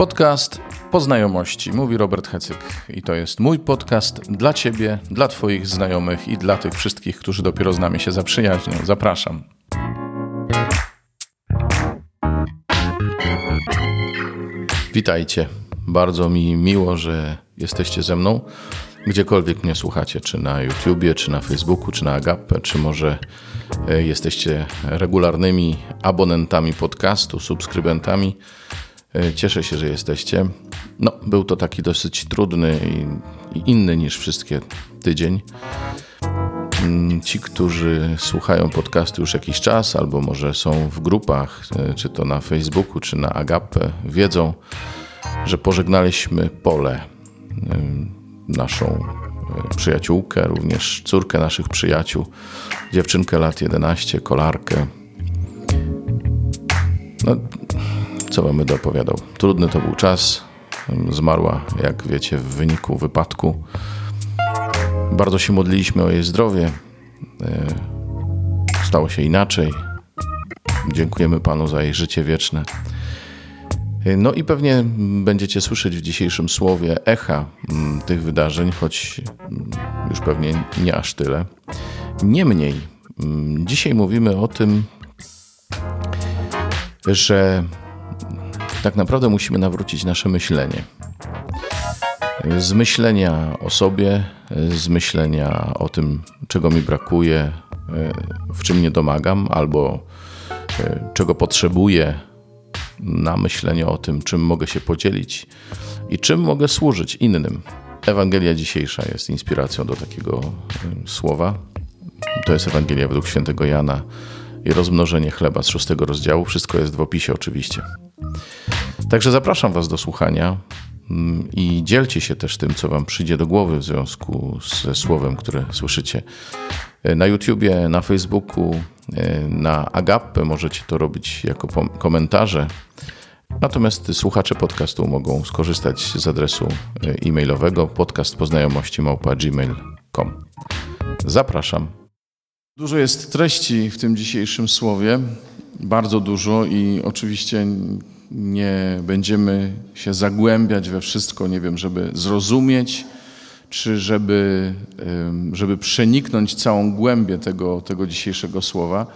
Podcast Poznajomości, mówi Robert Hecyk. I to jest mój podcast dla Ciebie, dla Twoich znajomych i dla tych wszystkich, którzy dopiero z nami się zaprzyjaźnią. Zapraszam. Witajcie. Bardzo mi miło, że jesteście ze mną. Gdziekolwiek mnie słuchacie, czy na YouTubie, czy na Facebooku, czy na Agape, czy może e, jesteście regularnymi abonentami podcastu, subskrybentami. E, cieszę się, że jesteście. No, był to taki dosyć trudny i, i inny niż wszystkie tydzień. Mm, ci, którzy słuchają podcastu już jakiś czas, albo może są w grupach, e, czy to na Facebooku, czy na Agape, wiedzą, że pożegnaliśmy Pole, naszą e, przyjaciółkę, również córkę naszych przyjaciół, dziewczynkę lat 11, kolarkę. No, co wam będę opowiadał? Trudny to był czas. Zmarła, jak wiecie, w wyniku wypadku. Bardzo się modliliśmy o jej zdrowie. E, stało się inaczej. Dziękujemy Panu za jej życie wieczne. E, no i pewnie będziecie słyszeć w dzisiejszym słowie echa mm, tych wydarzeń, choć mm, już pewnie nie aż tyle. Niemniej, mm, dzisiaj mówimy o tym, że tak naprawdę musimy nawrócić nasze myślenie. Z myślenia o sobie, z myślenia o tym, czego mi brakuje, w czym nie domagam, albo e, czego potrzebuję, na myślenie o tym, czym mogę się podzielić i czym mogę służyć innym. Ewangelia dzisiejsza jest inspiracją do takiego e, słowa. To jest Ewangelia według świętego Jana i rozmnożenie chleba z szóstego rozdziału. Wszystko jest w opisie oczywiście. Także zapraszam Was do słuchania mm, i dzielcie się też tym, co Wam przyjdzie do głowy w związku ze słowem, które słyszycie. E, na YouTubie, na Facebooku, e, na Agape możecie to robić jako komentarze. Natomiast słuchacze podcastu mogą skorzystać z adresu e, e-mailowego podcastpoznajomości.gmail.com Zapraszam. Dużo jest treści w tym dzisiejszym słowie, bardzo dużo i oczywiście nie będziemy się zagłębiać we wszystko, nie wiem, żeby zrozumieć, czy żeby, żeby przeniknąć całą głębię tego, tego dzisiejszego słowa.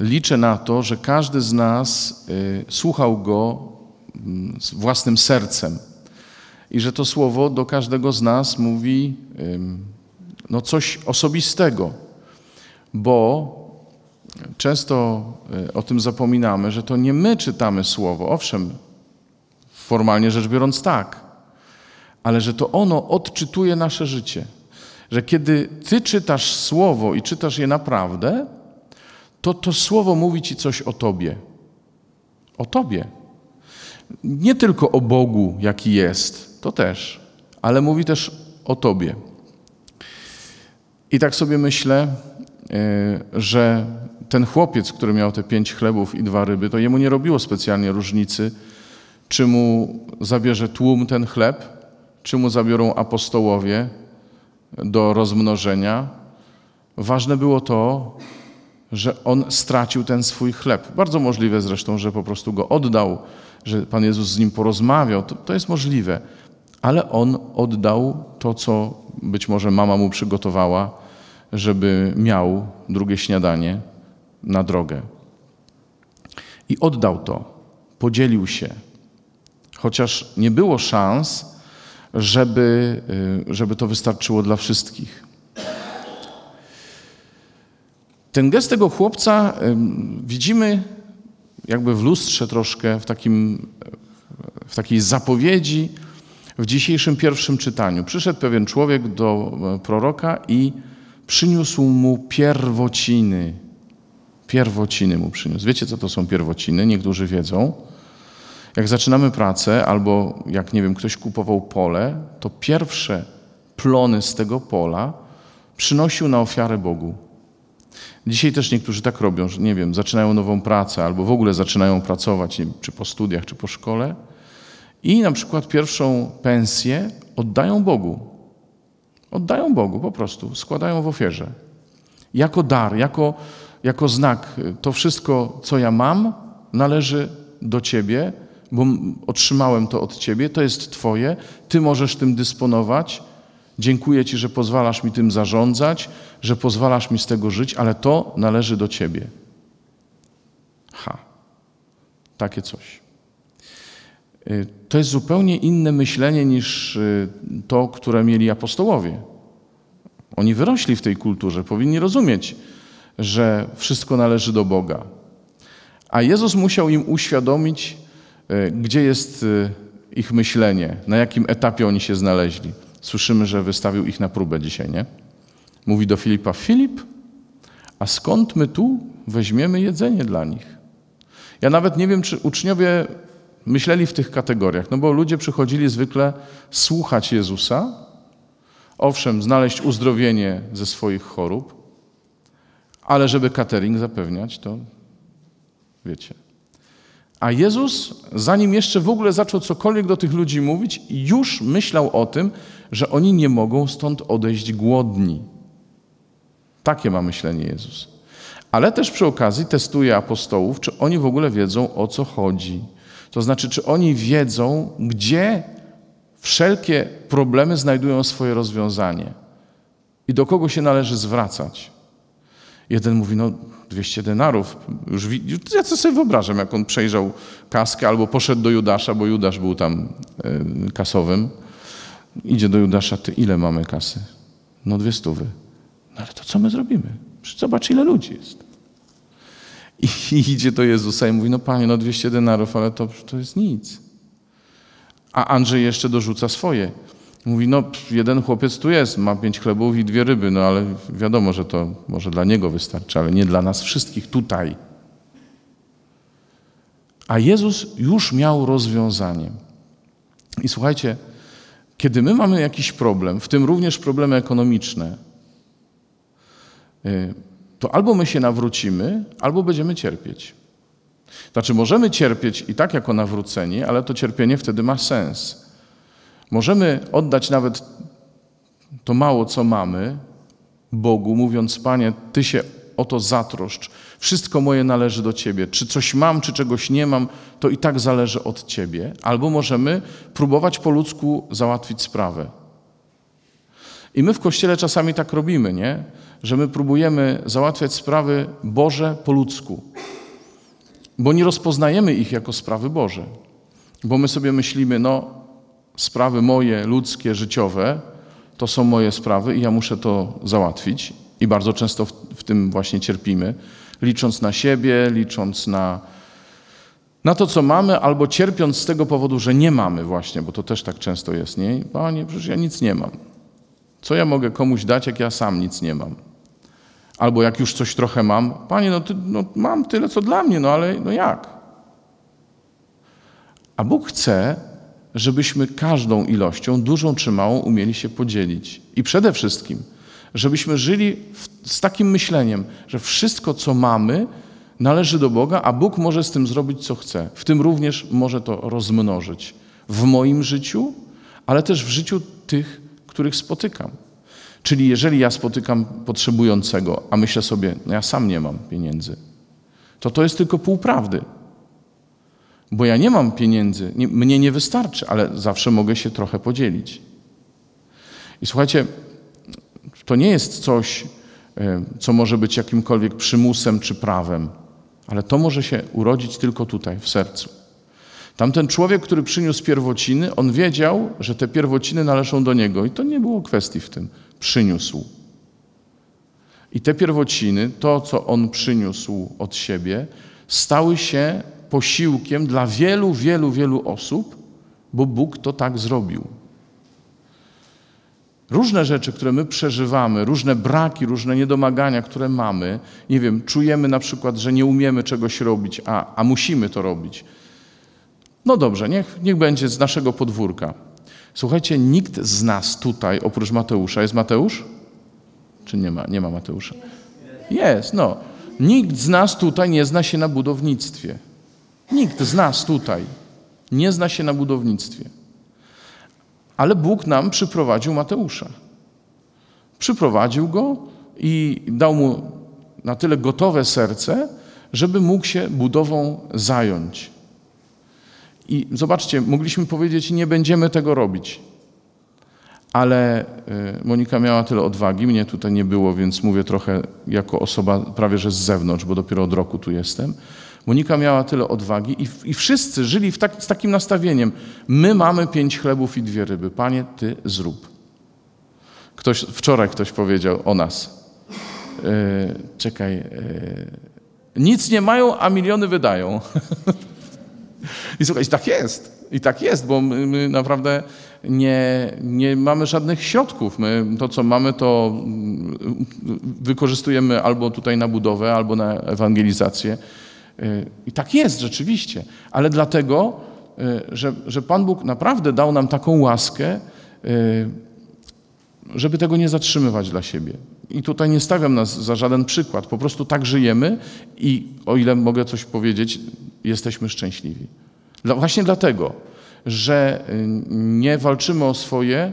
Liczę na to, że każdy z nas y, słuchał go mm, własnym sercem i że to słowo do każdego z nas mówi no coś osobistego, bo Często e, o tym zapominamy, że to nie my czytamy słowo. Owszem, formalnie rzecz biorąc tak, ale że to ono odczytuje nasze życie. Że kiedy ty czytasz słowo i czytasz je naprawdę, to to słowo mówi ci coś o tobie. O tobie. Nie tylko o Bogu, jaki jest, to też, ale mówi też o tobie. I tak sobie myślę, że ten chłopiec, który miał te pięć chlebów i dwa ryby, to jemu nie robiło specjalnie różnicy, czy mu zabierze tłum ten chleb, czy mu zabiorą apostołowie do rozmnożenia. Ważne było to, że on stracił ten swój chleb. Bardzo możliwe zresztą, że po prostu go oddał, że Pan Jezus z nim porozmawiał. To, to jest możliwe. Ale on oddał to, co być może mama mu przygotowała, żeby miał drugie śniadanie na drogę. I oddał to, podzielił się, chociaż nie było szans, żeby, y, żeby to wystarczyło dla wszystkich. Ten gest tego chłopca widzimy jakby w lustrze troszkę, w, takim, w takiej zapowiedzi w dzisiejszym pierwszym czytaniu. Przyszedł pewien człowiek do e, proroka i przyniósł mu pierwociny Pierwociny mu przyniósł. Wiecie, co to są pierwociny? Niektórzy wiedzą. Jak zaczynamy pracę, albo jak nie wiem, ktoś kupował pole, to pierwsze plony z tego pola przynosił na ofiarę Bogu. Dzisiaj też niektórzy tak robią, że nie wiem, zaczynają nową pracę, albo w ogóle zaczynają pracować, wiem, czy po studiach, czy po szkole, i na przykład pierwszą pensję oddają Bogu. Oddają Bogu po prostu, składają w ofierze. Jako dar, jako jako znak. To wszystko, co ja mam, należy do Ciebie, bo otrzymałem to od Ciebie, to jest Twoje, Ty możesz tym dysponować. Dziękuję Ci, że pozwalasz mi tym zarządzać, że pozwalasz mi z tego żyć, ale to należy do Ciebie. Ha, takie coś. Y, to jest zupełnie inne myślenie niż y, to, które mieli apostołowie. Oni wyrośli w tej kulturze, powinni rozumieć, że wszystko należy do Boga. A Jezus musiał im uświadomić, e, gdzie jest ich myślenie, na jakim etapie oni się znaleźli. Słyszymy, że wystawił ich na próbę dzisiaj, nie? Mówi do Filipa: Filip, a skąd my tu weźmiemy jedzenie dla nich? Ja nawet nie wiem, czy uczniowie myśleli w tych kategoriach, no bo ludzie przychodzili zwykle słuchać Jezusa, owszem, znaleźć uzdrowienie ze swoich chorób, ale żeby catering zapewniać, to wiecie. A Jezus, zanim jeszcze w ogóle zaczął cokolwiek do tych ludzi mówić, już myślał o tym, że oni nie mogą stąd odejść głodni. Takie ma myślenie Jezus. Ale też przy okazji testuje apostołów, czy oni w ogóle wiedzą o co chodzi. To znaczy, czy oni wiedzą, gdzie wszelkie problemy znajdują swoje rozwiązanie i do kogo się należy zwracać. Jeden mówi, no 200 denarów. Już, ja co sobie wyobrażam, jak on przejrzał kaskę albo poszedł do Judasza, bo Judasz był tam y, kasowym. Idzie do Judasza, ty ile mamy kasy? No dwie stówy. No ale to co my zrobimy? Zobacz, ile ludzi jest. I, idzie do Jezusa i mówi, no panie, no 200 denarów, ale to, to jest nic. A Andrzej jeszcze dorzuca swoje. Mówi, no jeden chłopiec tu jest, ma pięć chlebów i dwie ryby, no ale wiadomo, że to może dla niego wystarczy, ale nie dla nas wszystkich tutaj. A Jezus już miał rozwiązanie. I słuchajcie, kiedy my mamy jakiś problem, w tym również problemy ekonomiczne, y, to albo my się nawrócimy, albo będziemy cierpieć. Znaczy, możemy cierpieć i tak jako nawróceni, ale to cierpienie wtedy ma sens. Możemy oddać nawet to mało, co mamy Bogu, mówiąc: Panie, Ty się o to zatroszcz. Wszystko moje należy do Ciebie. Czy coś mam, czy czegoś nie mam, to i tak zależy od Ciebie. Albo możemy próbować po ludzku załatwić sprawę. I my w kościele czasami tak robimy, nie? Że my próbujemy załatwiać sprawy Boże po ludzku, bo nie rozpoznajemy ich jako sprawy Boże. Bo my sobie myślimy, no, sprawy moje, ludzkie, życiowe, to są moje sprawy i ja muszę to załatwić. I bardzo często w, w tym właśnie cierpimy, licząc na siebie, licząc na, na to, co mamy, albo cierpiąc z tego powodu, że nie mamy właśnie, bo to też tak często jest, nie? Panie, przecież ja nic nie mam. Co ja mogę komuś dać, jak ja sam nic nie mam? Albo jak już coś trochę mam, Panie, no, ty, no mam tyle, co dla mnie, no ale no jak? A Bóg chce, żebyśmy każdą ilością, dużą czy małą, umieli się podzielić. I przede wszystkim, żebyśmy żyli w, z takim myśleniem, że wszystko, co mamy, należy do Boga, a Bóg może z tym zrobić, co chce. W tym również może to rozmnożyć. W moim życiu, ale też w życiu tych, których spotykam. Czyli jeżeli ja spotykam potrzebującego, a myślę sobie, no ja sam nie mam pieniędzy, to to jest tylko pół prawdy bo ja nie mam pieniędzy, nie, mnie nie wystarczy, ale zawsze mogę się trochę podzielić. I słuchajcie, to nie jest coś, e, co może być jakimkolwiek przymusem czy prawem, ale to może się urodzić tylko tutaj, w sercu. Tamten człowiek, który przyniósł pierwociny, on wiedział, że te pierwociny należą do niego i to nie było kwestii w tym. Przyniósł. I te pierwociny, to co on przyniósł od siebie, stały się posiłkiem dla wielu, wielu, wielu osób, bo Bóg to tak zrobił. Różne rzeczy, które my przeżywamy, różne braki, różne niedomagania, które mamy, nie wiem, czujemy na przykład, że nie umiemy czegoś robić, a, a musimy to robić. No dobrze, niech, niech będzie z naszego podwórka. Słuchajcie, nikt z nas tutaj, oprócz Mateusza, jest Mateusz? Czy nie ma, nie ma Mateusza? Jest, no. Nikt z nas tutaj nie zna się na budownictwie. Nikt z nas tutaj nie zna się na budownictwie. Ale Bóg nam przyprowadził Mateusza. Przyprowadził go i dał mu na tyle gotowe serce, żeby mógł się budową zająć. I zobaczcie, mogliśmy powiedzieć, nie będziemy tego robić. Ale y, Monika miała tyle odwagi, mnie tutaj nie było, więc mówię trochę jako osoba prawie że z zewnątrz, bo dopiero od roku tu jestem. Monika miała tyle odwagi i, i wszyscy żyli tak, z takim nastawieniem. My mamy pięć chlebów i dwie ryby. Panie, Ty zrób. Ktoś, wczoraj ktoś powiedział o nas. Yy, czekaj. Yy, nic nie mają, a miliony wydają. I słuchaj, tak jest. I tak jest, bo my, my, naprawdę nie, nie mamy żadnych środków. My to, co mamy, to wykorzystujemy albo tutaj na budowę, albo na ewangelizację. Y, I tak jest rzeczywiście, ale dlatego, y, że, że Pan Bóg naprawdę dał nam taką łaskę, y, żeby tego nie zatrzymywać dla siebie. I tutaj nie stawiam nas za żaden przykład, po prostu tak żyjemy i o ile mogę coś powiedzieć, jesteśmy szczęśliwi. Właśnie dlatego, że nie walczymy o swoje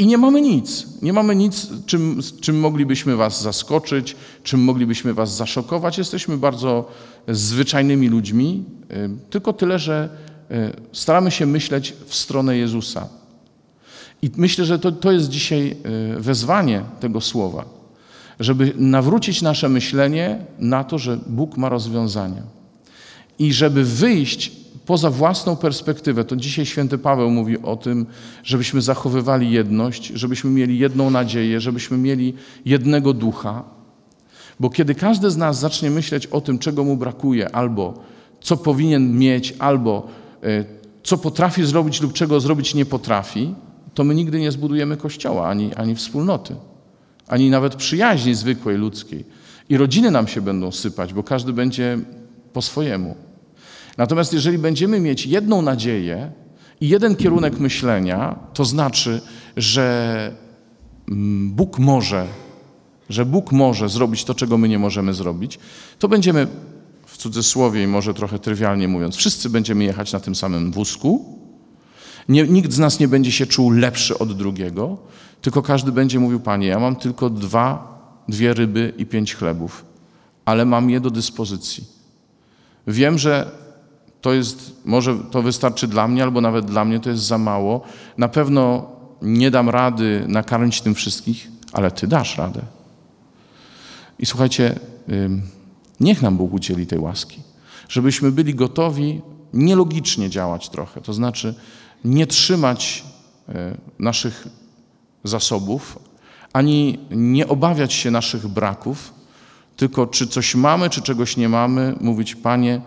i nie mamy nic. Nie mamy nic, czym, czym moglibyśmy Was zaskoczyć, czym moglibyśmy Was zaszokować. Jesteśmy bardzo zwyczajnymi ludźmi, y, tylko tyle, że y, staramy się myśleć w stronę Jezusa. I myślę, że to, to jest dzisiaj y, wezwanie tego słowa, żeby nawrócić nasze myślenie na to, że Bóg ma rozwiązania. I żeby wyjść poza własną perspektywę. To dzisiaj święty Paweł mówi o tym, żebyśmy zachowywali jedność, żebyśmy mieli jedną nadzieję, żebyśmy mieli jednego ducha. Bo kiedy każdy z nas zacznie myśleć o tym, czego mu brakuje, albo co powinien mieć, albo e, co potrafi zrobić lub czego zrobić nie potrafi, to my nigdy nie zbudujemy kościoła ani, ani wspólnoty, ani nawet przyjaźni zwykłej ludzkiej. I rodziny nam się będą sypać, bo każdy będzie po swojemu. Natomiast jeżeli będziemy mieć jedną nadzieję i jeden kierunek myślenia, to znaczy, że mm, Bóg może, że Bóg może zrobić to, czego my nie możemy zrobić, to będziemy, w cudzysłowie i może trochę trywialnie mówiąc, wszyscy będziemy jechać na tym samym wózku. Nie, nikt z nas nie będzie się czuł lepszy od drugiego, tylko każdy będzie mówił, Panie, ja mam tylko dwa, dwie ryby i pięć chlebów, ale mam je do dyspozycji. Wiem, że to jest, może to wystarczy dla mnie, albo nawet dla mnie to jest za mało. Na pewno nie dam rady nakarmić tym wszystkich, ale Ty dasz radę. I słuchajcie, niech nam Bóg udzieli tej łaski, żebyśmy byli gotowi nielogicznie działać trochę, to znaczy nie trzymać e, naszych zasobów, ani nie obawiać się naszych braków, tylko czy coś mamy, czy czegoś nie mamy, mówić, Panie,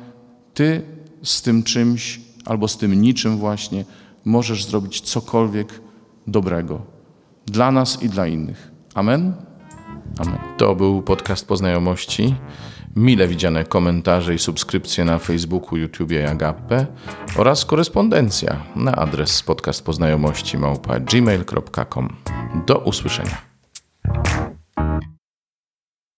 Ty z tym czymś albo z tym niczym właśnie możesz zrobić cokolwiek dobrego dla nas i dla innych. Amen? Amen. To był podcast Poznajomości. Mile widziane komentarze i subskrypcje na Facebooku, YouTubie i Agape oraz korespondencja na adres podcastpoznajomości małpa gmail.com. Do usłyszenia.